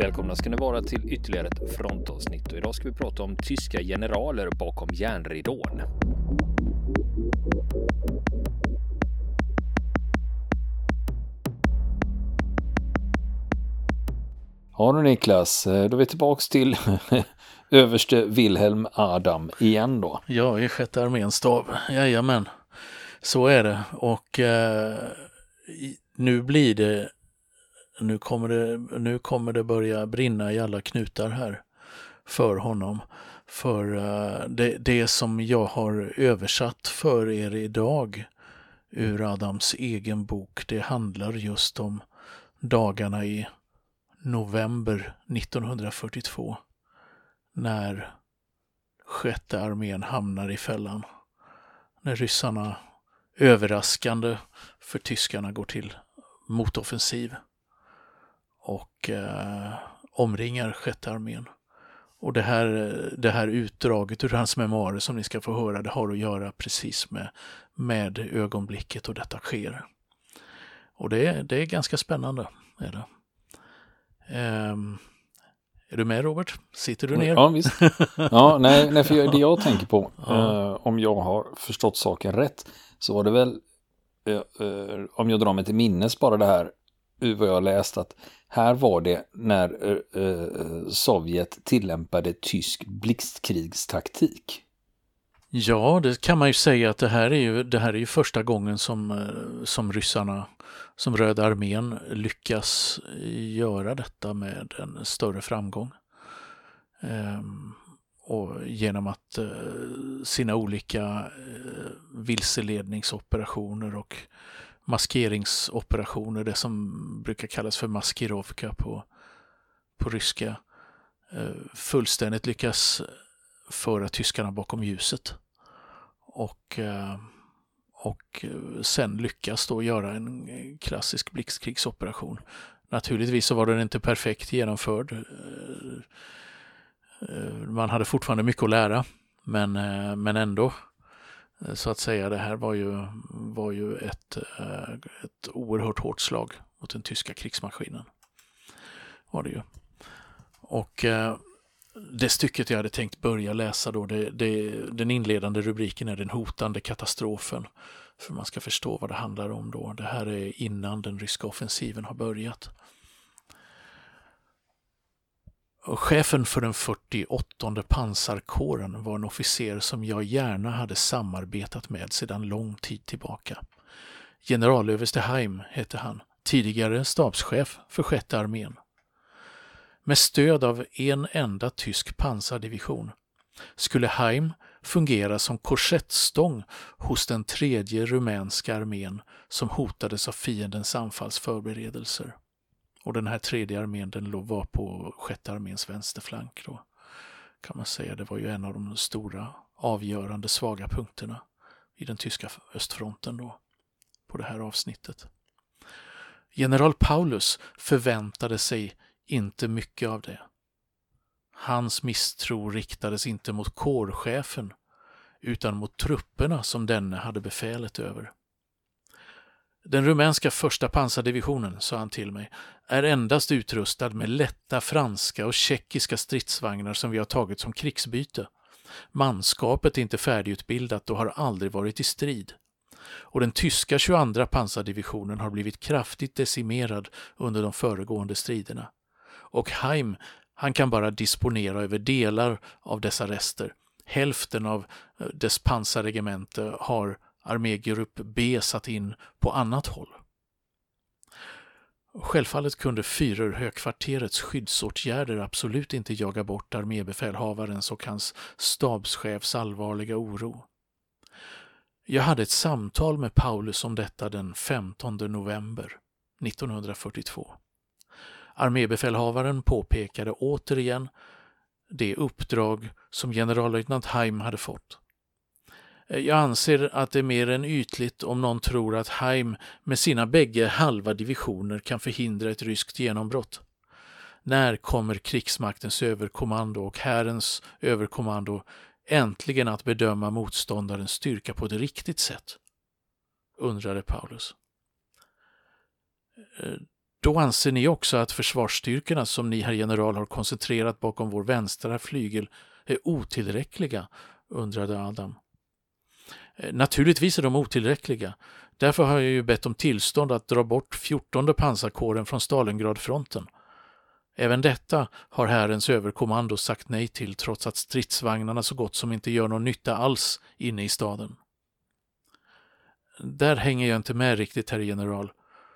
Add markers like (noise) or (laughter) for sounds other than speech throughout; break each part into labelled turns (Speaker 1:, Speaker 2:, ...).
Speaker 1: Välkomna ska ni vara till ytterligare ett frontavsnitt och idag ska vi prata om tyska generaler bakom järnridån. Ja du Niklas, då är vi tillbaks till (laughs) överste Wilhelm Adam igen då.
Speaker 2: Ja, i sjätte arméns stav. Jajamän, så är det. Och eh, nu blir det nu kommer det, nu kommer det börja brinna i alla knutar här för honom. För eh, det, det som jag har översatt för er idag ur Adams egen bok, det handlar just om dagarna i november 1942 när sjätte armén hamnar i fällan. När ryssarna överraskande för tyskarna går till motoffensiv och eh, omringar sjätte armén. Och det här, det här utdraget ur hans memoarer som ni ska få höra, det har att göra precis med, med ögonblicket och detta sker. Och det, är, det är ganska spännande. Är, det. Um, är du med Robert? Sitter du ner?
Speaker 1: Ja, visst. Ja, nej, nej för det jag (laughs) tänker på, ja. eh, om jag har förstått saken rätt, så var det väl, eh, eh, om jag drar mig till minnes bara det här, ur vad jag läst, att här var det när eh, eh, Sovjet tillämpade tysk blixtkrigstaktik.
Speaker 2: Ja, det kan man ju säga att det här är ju, det här är ju första gången som, eh, som ryssarna, som Röda armén lyckas göra detta med en större framgång. Ehm, och genom att eh, sina olika eh, vilseledningsoperationer och maskeringsoperationer, det som brukar kallas för maskirovka på, på ryska, eh, fullständigt lyckas föra tyskarna bakom ljuset. Och, eh, och eh, sen lyckas då göra en klassisk blixtkrigsoperation. Naturligtvis så var den inte perfekt genomförd. Man hade fortfarande mycket att lära, men, men ändå Eh, så att säga, det här var ju, var ju ett, eh, ett oerhört hårt slag mot den tyska krigsmaskinen. Var det ju. Och eh, det stycket jag hade tänkt börja läsa då, det, det, den inledande rubriken är Den hotande katastrofen. För man ska förstå vad det handlar om då. Det här är innan den ryska offensiven har börjat. Chefen för den 48 pansarkåren var en officer som jag gärna hade samarbetat med sedan lång tid tillbaka. Generalöverste Heim hette han, tidigare stabschef för sjätte armén. Med stöd av en enda tysk pansardivision skulle Heim fungera som korsettstång hos den tredje rumänska armén som hotades av fiendens anfallsförberedelser. Och den här tredje armén den var på sjätte arméns vänsterflank. Då, kan man säga. Det var ju en av de stora avgörande svaga punkterna i den tyska östfronten då, på det här avsnittet. General Paulus förväntade sig inte mycket av det. Hans misstro riktades inte mot kårchefen utan mot trupperna som denne hade befälet över. Den rumänska första pansardivisionen, sa han till mig, är endast utrustad med lätta franska och tjeckiska stridsvagnar som vi har tagit som krigsbyte. Manskapet är inte färdigutbildat och har aldrig varit i strid. Och den tyska 22 pansardivisionen har blivit kraftigt decimerad under de föregående striderna. Och Heim, han kan bara disponera över delar av dessa rester. Hälften av eh, dess pansarregemente har armégrupp B satt in på annat håll. Självfallet kunde Führerhögkvarterets skyddsåtgärder absolut inte jaga bort armébefälhavarens och hans stabschefs allvarliga oro. Jag hade ett samtal med Paulus om detta den 15 november 1942. Armébefälhavaren påpekade återigen det uppdrag som generallöjtnant Heim hade fått. Eh, jag anser att det är mer än ytligt om någon tror att Heim med sina bägge halva divisioner kan förhindra ett ryskt genombrott. När kommer krigsmaktens överkommando och härens överkommando äntligen att bedöma motståndarens styrka på ett riktigt sätt? undrade Paulus. Eh, då anser ni också att försvarsstyrkorna som ni, herr general, har koncentrerat bakom vår vänstra flygel är otillräckliga? undrade Adam. Eh, naturligtvis är de otillräckliga. Därför har jag ju bett om tillstånd att dra bort 14 pansarkåren från Stalingradfronten. Även detta har härens överkommando sagt nej till trots att stridsvagnarna så gott som inte gör någon nytta alls inne i staden. Där hänger jag inte med riktigt, herr general.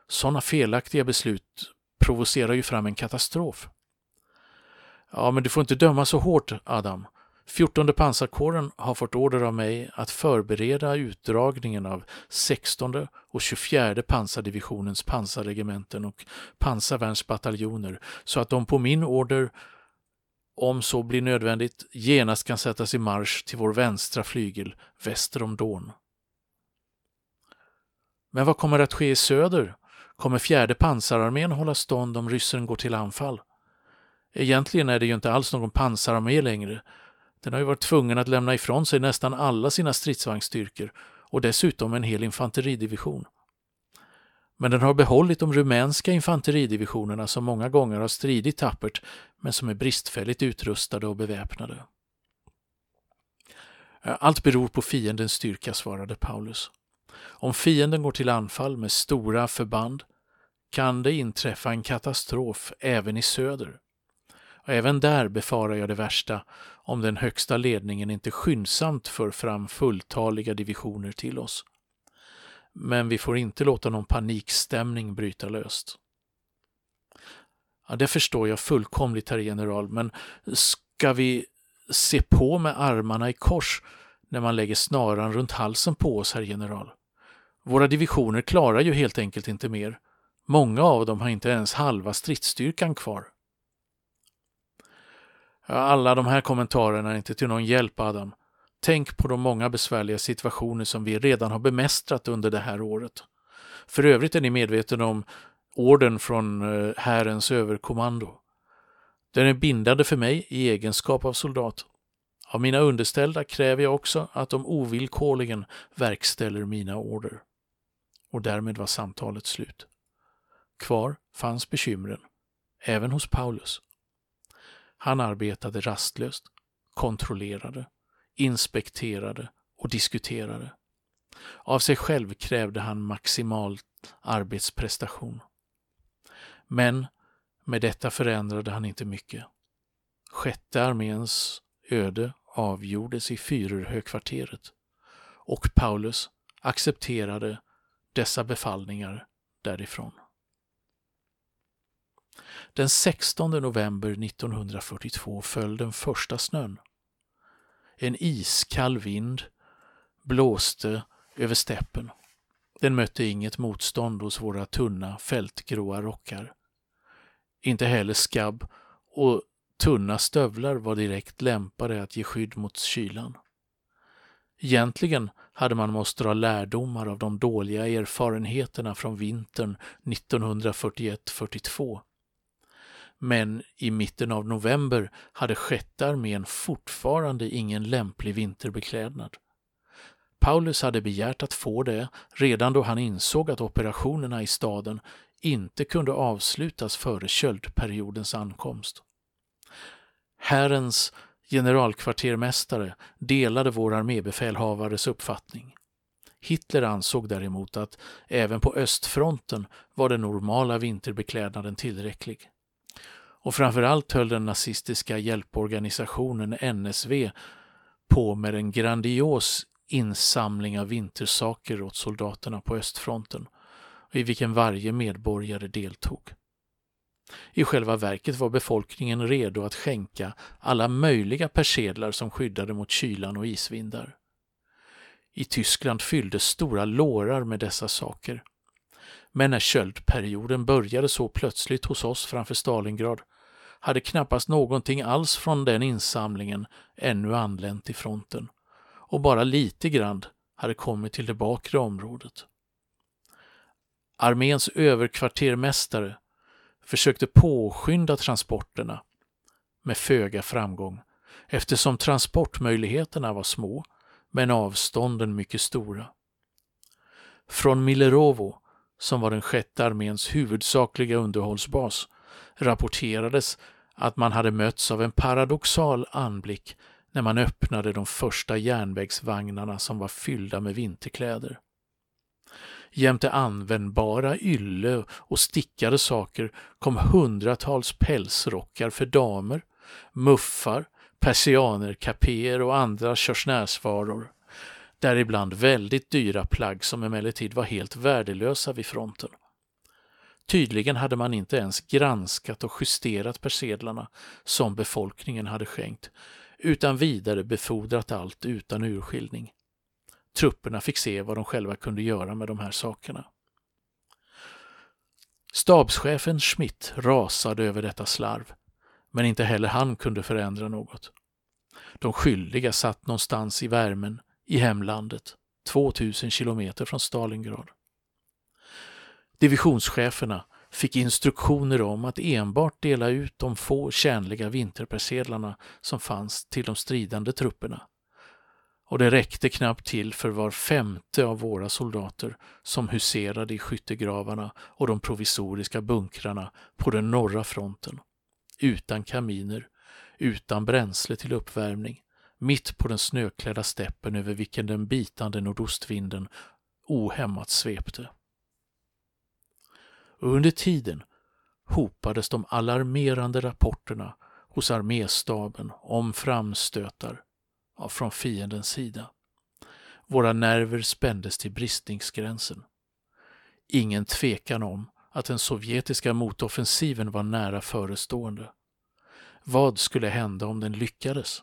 Speaker 2: Sådana felaktiga beslut provocerar ju fram en katastrof. Ja, men du får inte döma så hårt, Adam. 14 pansarkåren har fått order av mig att förbereda utdragningen av 16 och 24 pansardivisionens pansarregementen och pansarvärnsbataljoner så att de på min order, om så blir nödvändigt, genast kan sättas i marsch till vår vänstra flygel väster om Don. Men vad kommer att ske i söder? Kommer fjärde pansararmén hålla stånd om ryssen går till anfall? Egentligen är det ju inte alls någon pansararmé längre den har ju varit tvungen att lämna ifrån sig nästan alla sina stridsvagnsstyrkor och dessutom en hel infanteridivision. Men den har behållit de rumänska infanteridivisionerna som många gånger har stridit tappert men som är bristfälligt utrustade och beväpnade. Allt beror på fiendens styrka, svarade Paulus. Om fienden går till anfall med stora förband kan det inträffa en katastrof även i söder. Och även där befarar jag det värsta om den högsta ledningen inte skyndsamt för fram fulltaliga divisioner till oss. Men vi får inte låta någon panikstämning bryta löst. Ja, det förstår jag fullkomligt, herr general, men ska vi se på med armarna i kors när man lägger snaran runt halsen på oss, herr general? Våra divisioner klarar ju helt enkelt inte mer. Många av dem har inte ens halva stridsstyrkan kvar. Alla de här kommentarerna är inte till någon hjälp, Adam. Tänk på de många besvärliga situationer som vi redan har bemästrat under det här året. För övrigt är ni medvetna om orden från eh, Herrens Härens överkommando. Den är bindande för mig i egenskap av soldat. Av mina underställda kräver jag också att de ovillkorligen verkställer mina order. Och därmed var samtalet slut. Kvar fanns bekymren, även hos Paulus. Han arbetade rastlöst, kontrollerade, inspekterade och diskuterade. Av sig själv krävde han maximal arbetsprestation. Men med detta förändrade han inte mycket. Sjätte arméns öde avgjordes i Führerhögkvarteret och Paulus accepterade dessa befallningar därifrån. Den 16 november 1942 föll den första snön. En iskall vind blåste över steppen. Den mötte inget motstånd hos våra tunna fältgråa rockar. Inte heller skabb och tunna stövlar var direkt lämpade att ge skydd mot kylan. Egentligen hade man måste dra lärdomar av de dåliga erfarenheterna från vintern 1941-42 men i mitten av november hade sjätte armén fortfarande ingen lämplig vinterbeklädnad. Paulus hade begärt att få det redan då han insåg att operationerna i staden inte kunde avslutas före köldperiodens ankomst. Herrens generalkvartermästare delade vår armébefälhavares uppfattning. Hitler ansåg däremot att även på östfronten var den normala vinterbeklädnaden tillräcklig. Och framförallt höll den nazistiska hjälporganisationen NSV på med en grandios insamling av vintersaker åt soldaterna på östfronten, i vilken varje medborgare deltog. I själva verket var befolkningen redo att skänka alla möjliga persedlar som skyddade mot kylan och isvindar. I Tyskland fylldes stora lårar med dessa saker. Men när köldperioden började så plötsligt hos oss framför Stalingrad hade knappast någonting alls från den insamlingen ännu anlänt till fronten och bara lite grann hade kommit till det bakre området. Arméns överkvartermästare försökte påskynda transporterna med föga framgång eftersom transportmöjligheterna var små men avstånden mycket stora. Från Millerovo som var den sjätte arméns huvudsakliga underhållsbas, rapporterades att man hade mötts av en paradoxal anblick när man öppnade de första järnvägsvagnarna som var fyllda med vinterkläder. Jämte användbara ylle och stickade saker kom hundratals pälsrockar för damer, muffar, persianerkapéer och andra körsnärsvaror. Däribland väldigt dyra plagg som emellertid var helt värdelösa vid fronten. Tydligen hade man inte ens granskat och justerat persedlarna som befolkningen hade skänkt, utan vidare befordrat allt utan urskiljning. Trupperna fick se vad de själva kunde göra med de här sakerna. Stabschefen Schmidt rasade över detta slarv, men inte heller han kunde förändra något. De skyldiga satt någonstans i värmen i hemlandet, 2000 kilometer från Stalingrad. Divisionscheferna fick instruktioner om att enbart dela ut de få tjänliga vinterpersedlarna som fanns till de stridande trupperna. Och det räckte knappt till för var femte av våra soldater som huserade i skyttegravarna och de provisoriska bunkrarna på den norra fronten. Utan kaminer, utan bränsle till uppvärmning, mitt på den snöklädda steppen över vilken den bitande nordostvinden ohämmat svepte. Och under tiden hopades de alarmerande rapporterna hos arméstaben om framstötar från fiendens sida. Våra nerver spändes till bristningsgränsen. Ingen tvekan om att den sovjetiska motoffensiven var nära förestående. Vad skulle hända om den lyckades?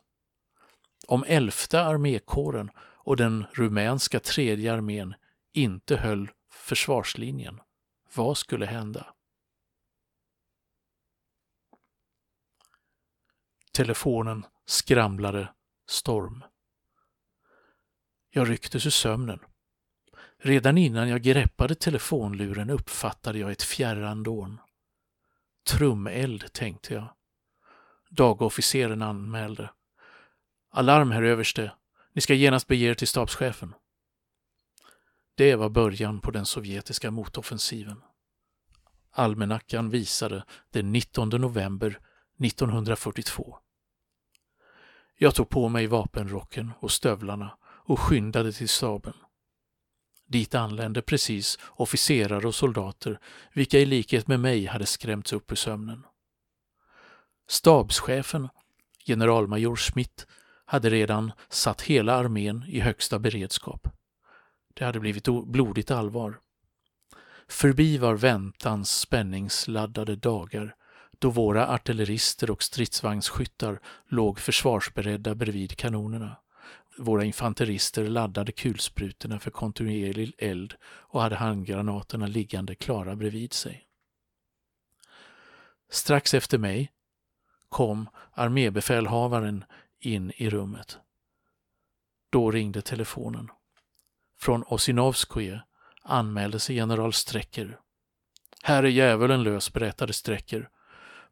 Speaker 2: Om elfte armékåren och den rumänska tredje armén inte höll försvarslinjen, vad skulle hända? Telefonen skramlade storm. Jag rycktes ur sömnen. Redan innan jag greppade telefonluren uppfattade jag ett fjärran dån. Trumeld, tänkte jag. Dagofficeren anmälde. Alarm, herr överste. Ni ska genast bege er till stabschefen. Det var början på den sovjetiska motoffensiven. Almanackan visade den 19 november 1942. Jag tog på mig vapenrocken och stövlarna och skyndade till staben. Dit anlände precis officerare och soldater, vilka i likhet med mig hade skrämts upp ur sömnen. Stabschefen, generalmajor Schmidt, hade redan satt hela armén i högsta beredskap. Det hade blivit blodigt allvar. Förbi var väntans spänningsladdade dagar då våra artillerister och stridsvagnsskyttar låg försvarsberedda bredvid kanonerna. Våra infanterister laddade kulsprutorna för kontinuerlig eld och hade handgranaterna liggande klara bredvid sig. Strax efter mig kom armébefälhavaren in i rummet. Då ringde telefonen. Från Osinovskoje anmälde sig general Strecker. Här är djävulen lös, berättade Strecker.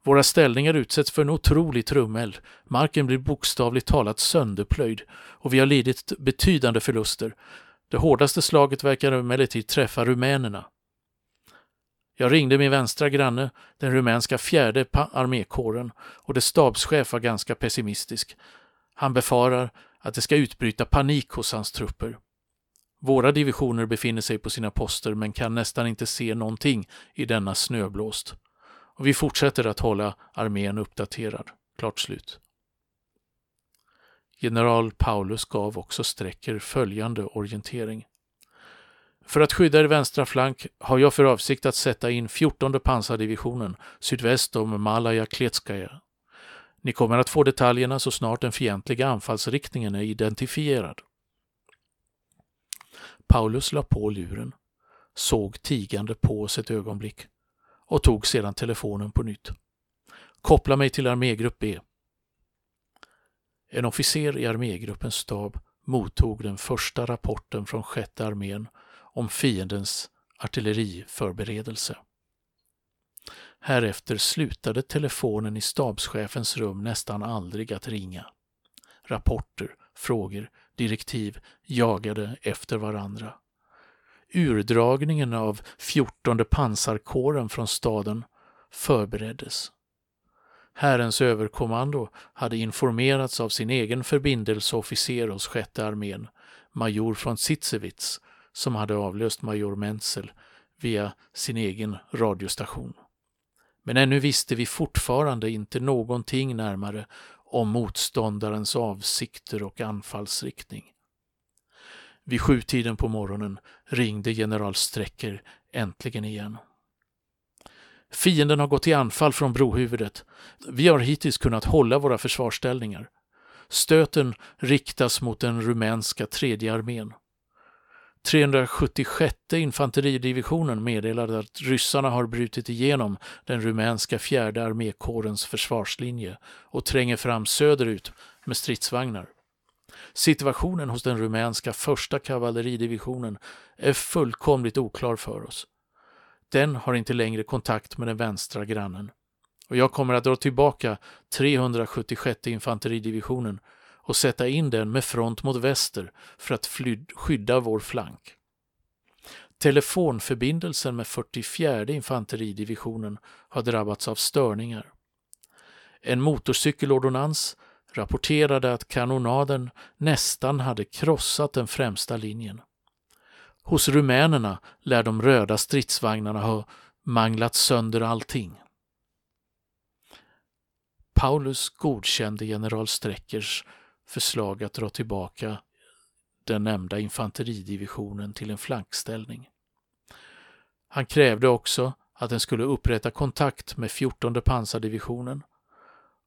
Speaker 2: Våra ställningar utsätts för en otrolig trumeld. Marken blir bokstavligt talat sönderplöjd och vi har lidit betydande förluster. Det hårdaste slaget verkar emellertid träffa rumänerna. Jag ringde min vänstra granne, den rumänska fjärde armékåren, och dess stabschef var ganska pessimistisk. Han befarar att det ska utbryta panik hos hans trupper. Våra divisioner befinner sig på sina poster men kan nästan inte se någonting i denna snöblåst. Och vi fortsätter att hålla armén uppdaterad. Klart slut. General Paulus gav också Strecker följande orientering. För att skydda er vänstra flank har jag för avsikt att sätta in 14 pansardivisionen sydväst om Malaja Kletskaja. Ni kommer att få detaljerna så snart den fientliga anfallsriktningen är identifierad. Paulus la på luren, såg tigande på oss ett ögonblick och tog sedan telefonen på nytt. Koppla mig till armégrupp B. En officer i armégruppens stab mottog den första rapporten från sjätte armén om fiendens artilleriförberedelse. Härefter slutade telefonen i stabschefens rum nästan aldrig att ringa. Rapporter, frågor, direktiv jagade efter varandra. urdragningen av 14 pansarkåren från staden förbereddes. Herrens överkommando hade informerats av sin egen förbindelseofficer hos sjätte armén, major von Sitzewitz, som hade avlöst major Menzel via sin egen radiostation. Men ännu visste vi fortfarande inte någonting närmare om motståndarens avsikter och anfallsriktning. Vid sjutiden på morgonen ringde general Strecker äntligen igen. Fienden har gått till anfall från brohuvudet. Vi har hittills kunnat hålla våra försvarsställningar. Stöten riktas mot den rumänska tredje armén. 376 infanteridivisionen meddelade att ryssarna har brutit igenom den rumänska fjärde armékårens försvarslinje och tränger fram söderut med stridsvagnar. Situationen hos den rumänska första kavalleridivisionen är fullkomligt oklar för oss. Den har inte längre kontakt med den vänstra grannen. Och jag kommer att dra tillbaka 376 infanteridivisionen och sätta in den med front mot väster för att skydda vår flank. Telefonförbindelsen med 44 infanteridivisionen har drabbats av störningar. En motorcykelordonnans rapporterade att kanonaden nästan hade krossat den främsta linjen. Hos rumänerna lär de röda stridsvagnarna ha manglat sönder allting. Paulus godkände general Streckers förslag att dra tillbaka den nämnda infanteridivisionen till en flankställning. Han krävde också att den skulle upprätta kontakt med 14 pansardivisionen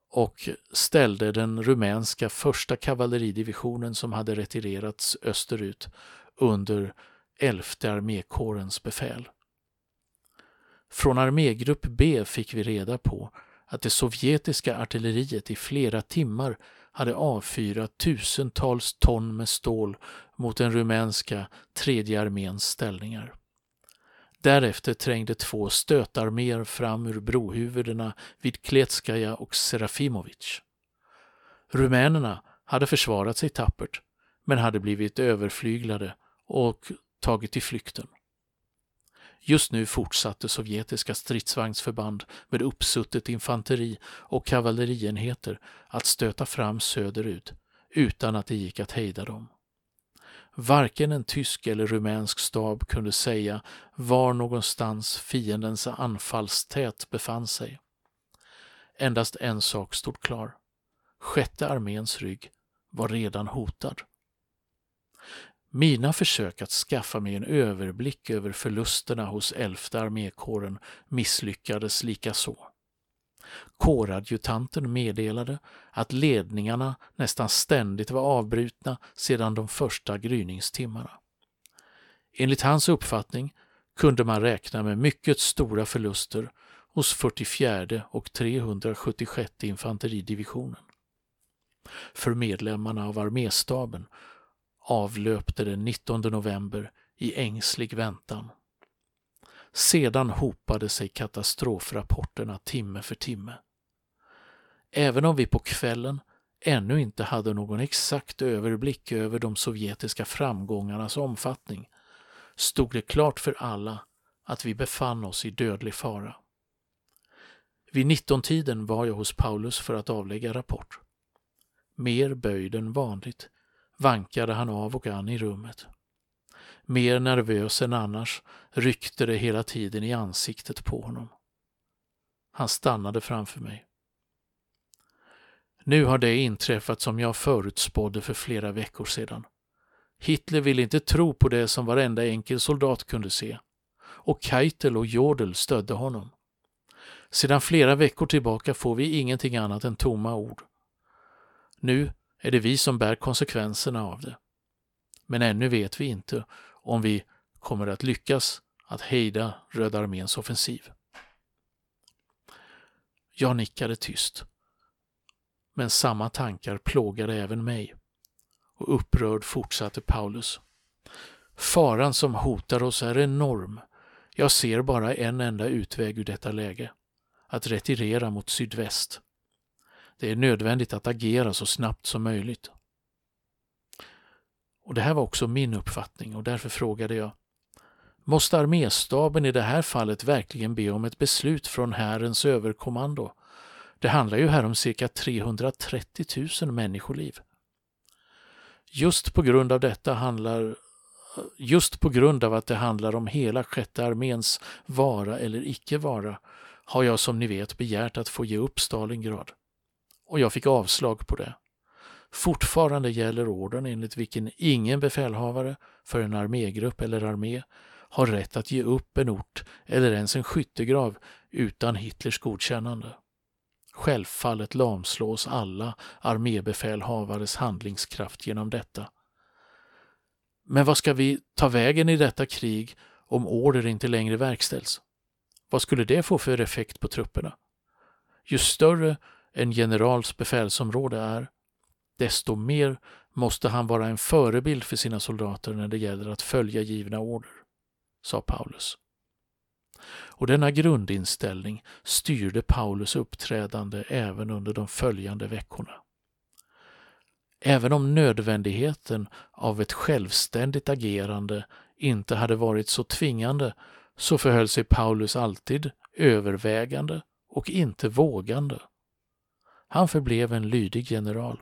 Speaker 2: och ställde den rumänska första kavalleridivisionen som hade retirerats österut under 11 armékårens befäl. Från armégrupp B fick vi reda på att det sovjetiska artilleriet i flera timmar hade avfyrat tusentals ton med stål mot den rumänska tredje arméns ställningar. Därefter trängde två stötarméer fram ur brohuvudena vid Kletskaja och Serafimovic. Rumänerna hade försvarat sig tappert men hade blivit överflyglade och tagit till flykten. Just nu fortsatte sovjetiska stridsvagnsförband med uppsuttet infanteri och kavallerienheter att stöta fram söderut utan att det gick att hejda dem. Varken en tysk eller rumänsk stab kunde säga var någonstans fiendens anfallstät befann sig. Endast en sak stod klar. Sjätte arméns rygg var redan hotad. Mina försök att skaffa mig en överblick över förlusterna hos elfte armékåren misslyckades likaså. Kåradjutanten meddelade att ledningarna nästan ständigt var avbrutna sedan de första gryningstimmarna. Enligt hans uppfattning kunde man räkna med mycket stora förluster hos 44 och 376 infanteridivisionen. För medlemmarna av arméstaben avlöpte den 19 november i ängslig väntan. Sedan hopade sig katastrofrapporterna timme för timme. Även om vi på kvällen ännu inte hade någon exakt överblick över de sovjetiska framgångarnas omfattning stod det klart för alla att vi befann oss i dödlig fara. Vid 19-tiden var jag hos Paulus för att avlägga rapport. Mer böjd än vanligt vankade han av och an i rummet. Mer nervös än annars ryckte det hela tiden i ansiktet på honom. Han stannade framför mig. Nu har det inträffat som jag förutspådde för flera veckor sedan. Hitler ville inte tro på det som varenda enkel soldat kunde se. Och Keitel och Jodel stödde honom. Sedan flera veckor tillbaka får vi ingenting annat än tomma ord. Nu är det vi som bär konsekvenserna av det. Men ännu vet vi inte om vi kommer att lyckas att hejda Röda arméns offensiv. Jag nickade tyst. Men samma tankar plågade även mig. Och upprörd fortsatte Paulus. Faran som hotar oss är enorm. Jag ser bara en enda utväg ur detta läge. Att retirera mot sydväst. Det är nödvändigt att agera så snabbt som möjligt. Och Det här var också min uppfattning och därför frågade jag måste arméstaben i det här fallet verkligen be om ett beslut från härens överkommando. Det handlar ju här om cirka 330 000 människoliv. Just på grund av detta handlar Just på grund av att det handlar om hela sjätte arméns vara eller icke vara har jag som ni vet begärt att få ge upp Stalingrad. Och jag fick avslag på det. Fortfarande gäller orden enligt vilken ingen befälhavare för en armégrupp eller armé har rätt att ge upp en ort eller ens en skyttegrav utan Hitlers godkännande. Självfallet lamslås alla armébefälhavares handlingskraft genom detta. Men vad ska vi ta vägen i detta krig om order inte längre verkställs? Vad skulle det få för effekt på trupperna? Ju större en generals befälsområde är, desto mer måste han vara en förebild för sina soldater när det gäller att följa givna order, sa Paulus. Och denna grundinställning styrde Paulus uppträdande även under de följande veckorna. Även om nödvändigheten av ett självständigt agerande inte hade varit så tvingande så förhöll sig Paulus alltid övervägande och inte vågande. Han förblev en lydig general.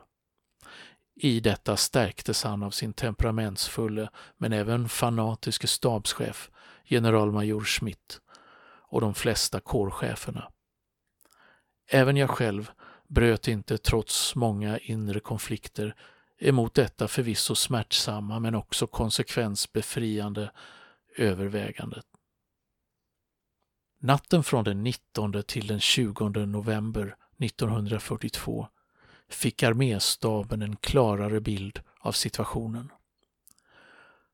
Speaker 2: I detta stärktes han av sin temperamentsfulle men även fanatiske stabschef, generalmajor Schmidt och de flesta kårcheferna. Även jag själv bröt inte trots många inre konflikter emot detta förvisso smärtsamma men också konsekvensbefriande övervägandet. Natten från den 19 till den 20 november 1942 fick arméstaben en klarare bild av situationen.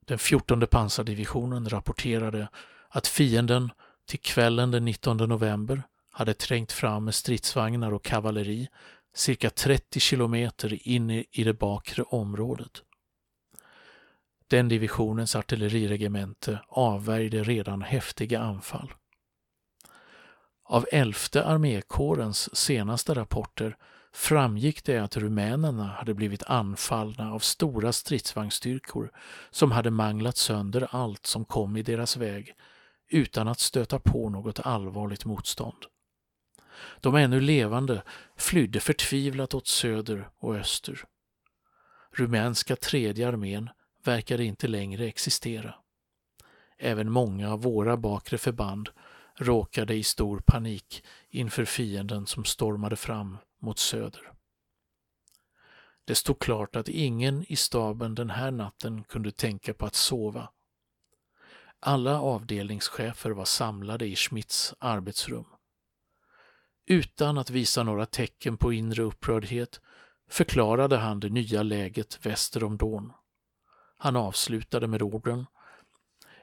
Speaker 2: Den 14 pansardivisionen rapporterade att fienden till kvällen den 19 november hade trängt fram med stridsvagnar och kavalleri cirka 30 kilometer in i det bakre området. Den divisionens artilleriregemente avvärjde redan häftiga anfall. Av elfte armékårens senaste rapporter framgick det att rumänerna hade blivit anfallna av stora stridsvagnsstyrkor som hade manglat sönder allt som kom i deras väg utan att stöta på något allvarligt motstånd. De ännu levande flydde förtvivlat åt söder och öster. Rumänska tredje armén verkade inte längre existera. Även många av våra bakre förband råkade i stor panik inför fienden som stormade fram mot söder. Det stod klart att ingen i staben den här natten kunde tänka på att sova. Alla avdelningschefer var samlade i Schmidts arbetsrum. Utan att visa några tecken på inre upprördhet förklarade han det nya läget väster om Don. Han avslutade med orden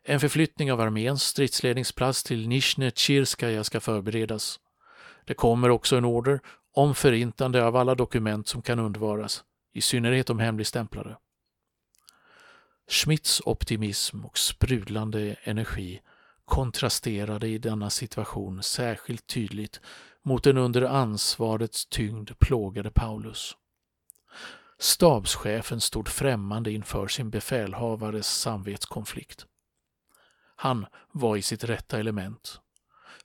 Speaker 2: en förflyttning av arméns stridsledningsplats till Nizjne Tjirskaja ska förberedas. Det kommer också en order om förintande av alla dokument som kan undvaras, i synnerhet de hemligstämplade. Schmidts optimism och sprudlande energi kontrasterade i denna situation särskilt tydligt mot den under ansvarets tyngd plågade Paulus. Stabschefen stod främmande inför sin befälhavares samvetskonflikt. Han var i sitt rätta element.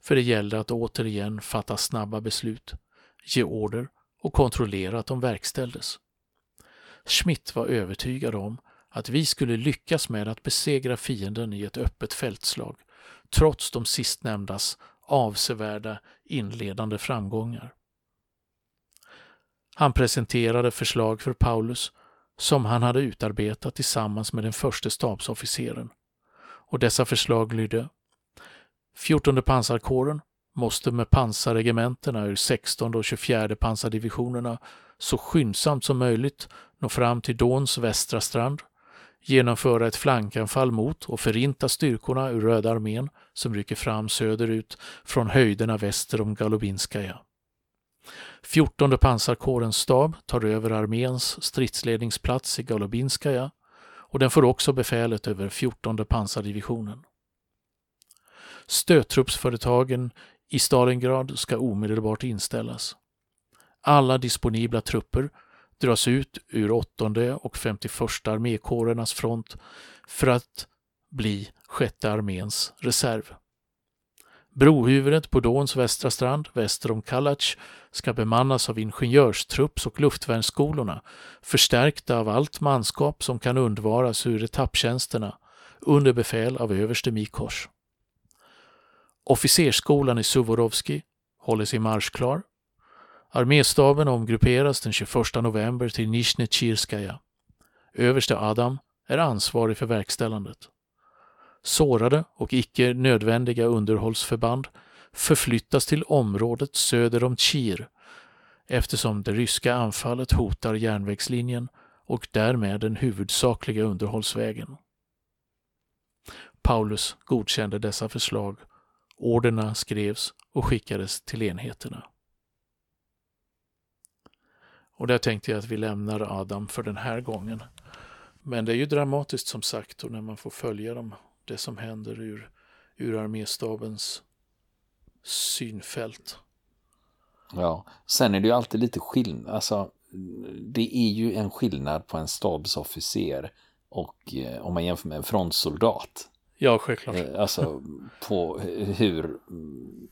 Speaker 2: För det gällde att återigen fatta snabba beslut, ge order och kontrollera att de verkställdes. Schmidt var övertygad om att vi skulle lyckas med att besegra fienden i ett öppet fältslag, trots de sistnämndas avsevärda inledande framgångar. Han presenterade förslag för Paulus som han hade utarbetat tillsammans med den första stabsofficeren och dessa förslag lydde 14 pansarkåren måste med pansarregementena ur 16 och 24 pansardivisionerna så skyndsamt som möjligt nå fram till Dons västra strand, genomföra ett flankanfall mot och förinta styrkorna ur Röda armén som rycker fram söderut från höjderna väster om Galubinskaja. 14 pansarkårens stab tar över arméns stridsledningsplats i Galubinskaja och den får också befälet över 14 pansardivisionen. Stödtruppsföretagen i Stalingrad ska omedelbart inställas. Alla disponibla trupper dras ut ur 8 och 51 armékårernas front för att bli sjätte arméns reserv. Brohuvudet på Dons västra strand, väster om Kalac, ska bemannas av ingenjörstrupps och luftvärnsskolorna, förstärkta av allt manskap som kan undvaras ur etapptjänsterna, under befäl av överste Mikos. Officersskolan i Suvorovski håller sig marschklar. Arméstaben omgrupperas den 21 november till Nizjne Chirskaja. Överste Adam är ansvarig för verkställandet. Sårade och icke nödvändiga underhållsförband förflyttas till området söder om Chir eftersom det ryska anfallet hotar järnvägslinjen och därmed den huvudsakliga underhållsvägen. Paulus godkände dessa förslag. Orderna skrevs och skickades till enheterna. Och där tänkte jag att vi lämnar Adam för den här gången. Men det är ju dramatiskt som sagt och när man får följa dem, det som händer ur, ur arméstabens synfält.
Speaker 1: Ja, sen är det ju alltid lite skillnad. Alltså, det är ju en skillnad på en stabsofficer och eh, om man jämför med en frontsoldat.
Speaker 2: Ja, självklart.
Speaker 1: Eh, alltså på hur mm,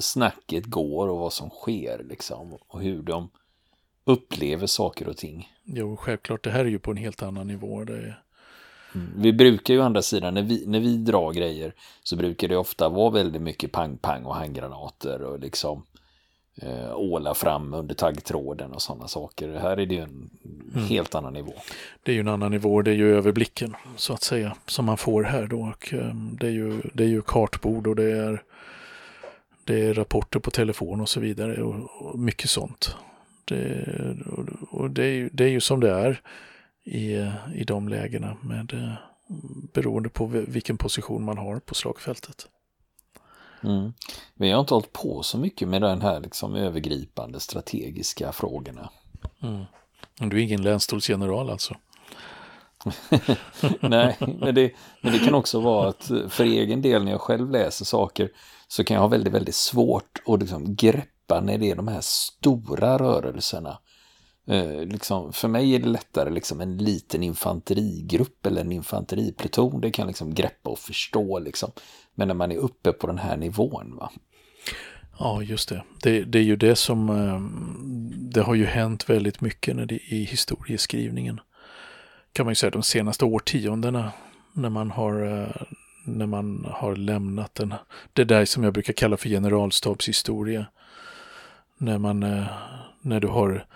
Speaker 1: snacket går och vad som sker liksom. Och hur de upplever saker och ting.
Speaker 2: Jo, självklart. Det här är ju på en helt annan nivå. Det är...
Speaker 1: mm. Vi brukar ju å andra sidan, när vi, när vi drar grejer så brukar det ofta vara väldigt mycket pang-pang och handgranater och liksom eh, åla fram under taggtråden och sådana saker. Här är det ju en mm. helt annan nivå.
Speaker 2: Det är ju en annan nivå, det är ju överblicken så att säga som man får här då. Och, um, det, är ju, det är ju kartbord och det är, det är rapporter på telefon och så vidare och, och mycket sånt. Det, och det är, det är ju som det är i, i de lägena med, eh, beroende på vilken position man har på slagfältet.
Speaker 1: Mm. Vi har inte hållit på så mycket med den här liksom övergripande strategiska frågorna.
Speaker 2: Mm. Du är ingen länsstolsgeneral alltså? (laughs)
Speaker 1: Nej, men det, men det kan också vara att för egen del när jag själv läser saker så kan jag ha väldigt, väldigt svårt att liksom greppa när det är de här stora rörelserna. Eh, liksom, för mig är det lättare liksom en liten infanterigrupp eller en infanteripluton. Det kan liksom greppa och förstå. Liksom. Men när man är uppe på den här nivån. va?
Speaker 2: Ja, just det. det. det. är ju det som... Ehm, det har ju hänt väldigt mycket när det, i historieskrivningen. Kan man ju säga de senaste årtiondena. När man har, eh, när man har lämnat den, det där som jag brukar kalla för generalstabshistoria. När man, eh, när du har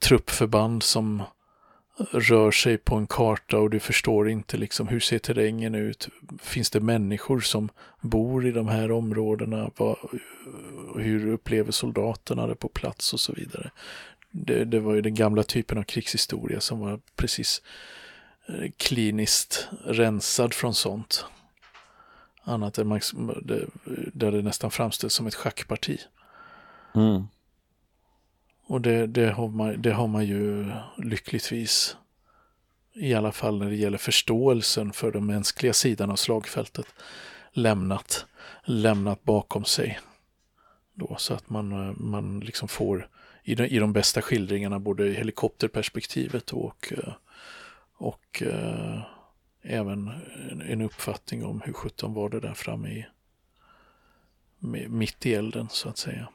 Speaker 2: truppförband som rör sig på en karta och du förstår inte liksom hur ser terrängen ut? Finns det människor som bor i de här områdena? Vad, hur upplever soldaterna det på plats och så vidare? Det, det, var ju den gamla typen av krigshistoria som var precis eh, kliniskt rensad från sånt. Annat än man, där det nästan framställs som ett schackparti. Mm. Och det, det, har man, det har man ju lyckligtvis, i alla fall när det gäller förståelsen för den mänskliga sidan av slagfältet, lämnat, lämnat bakom sig. Då, så att man, man liksom får i de, i de bästa skildringarna både helikopterperspektivet och, och äh, även en, en uppfattning om hur sjutton var det där framme i mitt i elden så att säga.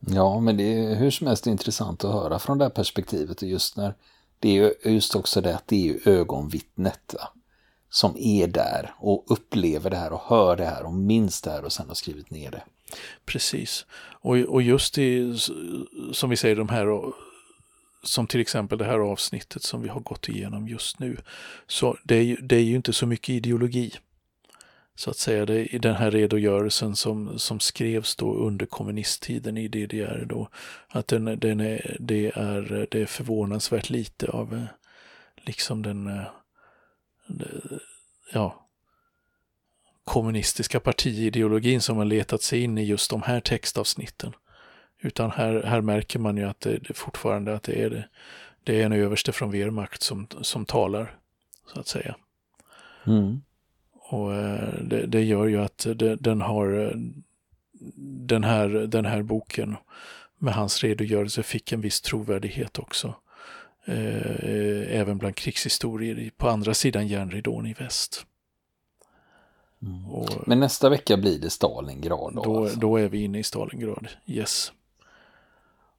Speaker 1: Ja, men det är hur som helst intressant att höra från det här perspektivet. Och just när det är just också det att det är ögonvittnet va? som är där och upplever det här och hör det här och minns det här och sen har skrivit ner det.
Speaker 2: Precis. Och, och just i, som vi säger, de här som till exempel det här avsnittet som vi har gått igenom just nu. Så det är, det är ju inte så mycket ideologi så att säga, det, i den här redogörelsen som, som skrevs då under kommunisttiden i DDR då, att den, den är, det, är, det är förvånansvärt lite av eh, liksom den, eh, ja, kommunistiska partiideologin som har letat sig in i just de här textavsnitten. Utan här, här märker man ju att det, det fortfarande att det är, det, det är en överste från Wehrmacht som, som talar, så att säga. Mm. Och eh, det, det, gör ju att det, den har eh, den här, den här boken med hans redogörelse fick en viss trovärdighet också. eh, även bland krigshistorier på andra sidan järnridån i väst.
Speaker 1: Mm. Och, Men nästa vecka blir det Stalingrad
Speaker 2: då? Då, alltså. då är vi inne i Stalingrad, yes.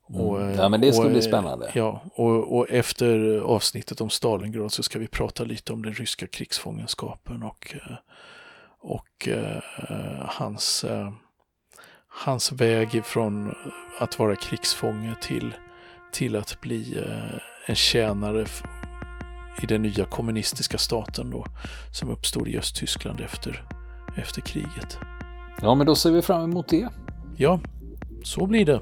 Speaker 1: Mm. Och, ja, men det ska och, bli spännande.
Speaker 2: Ja, och, och, efter avsnittet om Stalingrad så ska vi prata lite om den ryska krigsfångenskapen och, och uh, hans, uh, hans väg från att vara krigsfånge till, till att bli uh, en tjänare i den nya kommunistiska staten då, som uppstod i Östtyskland efter, efter kriget.
Speaker 1: Ja, men då ser vi fram emot det.
Speaker 2: Ja, så blir det.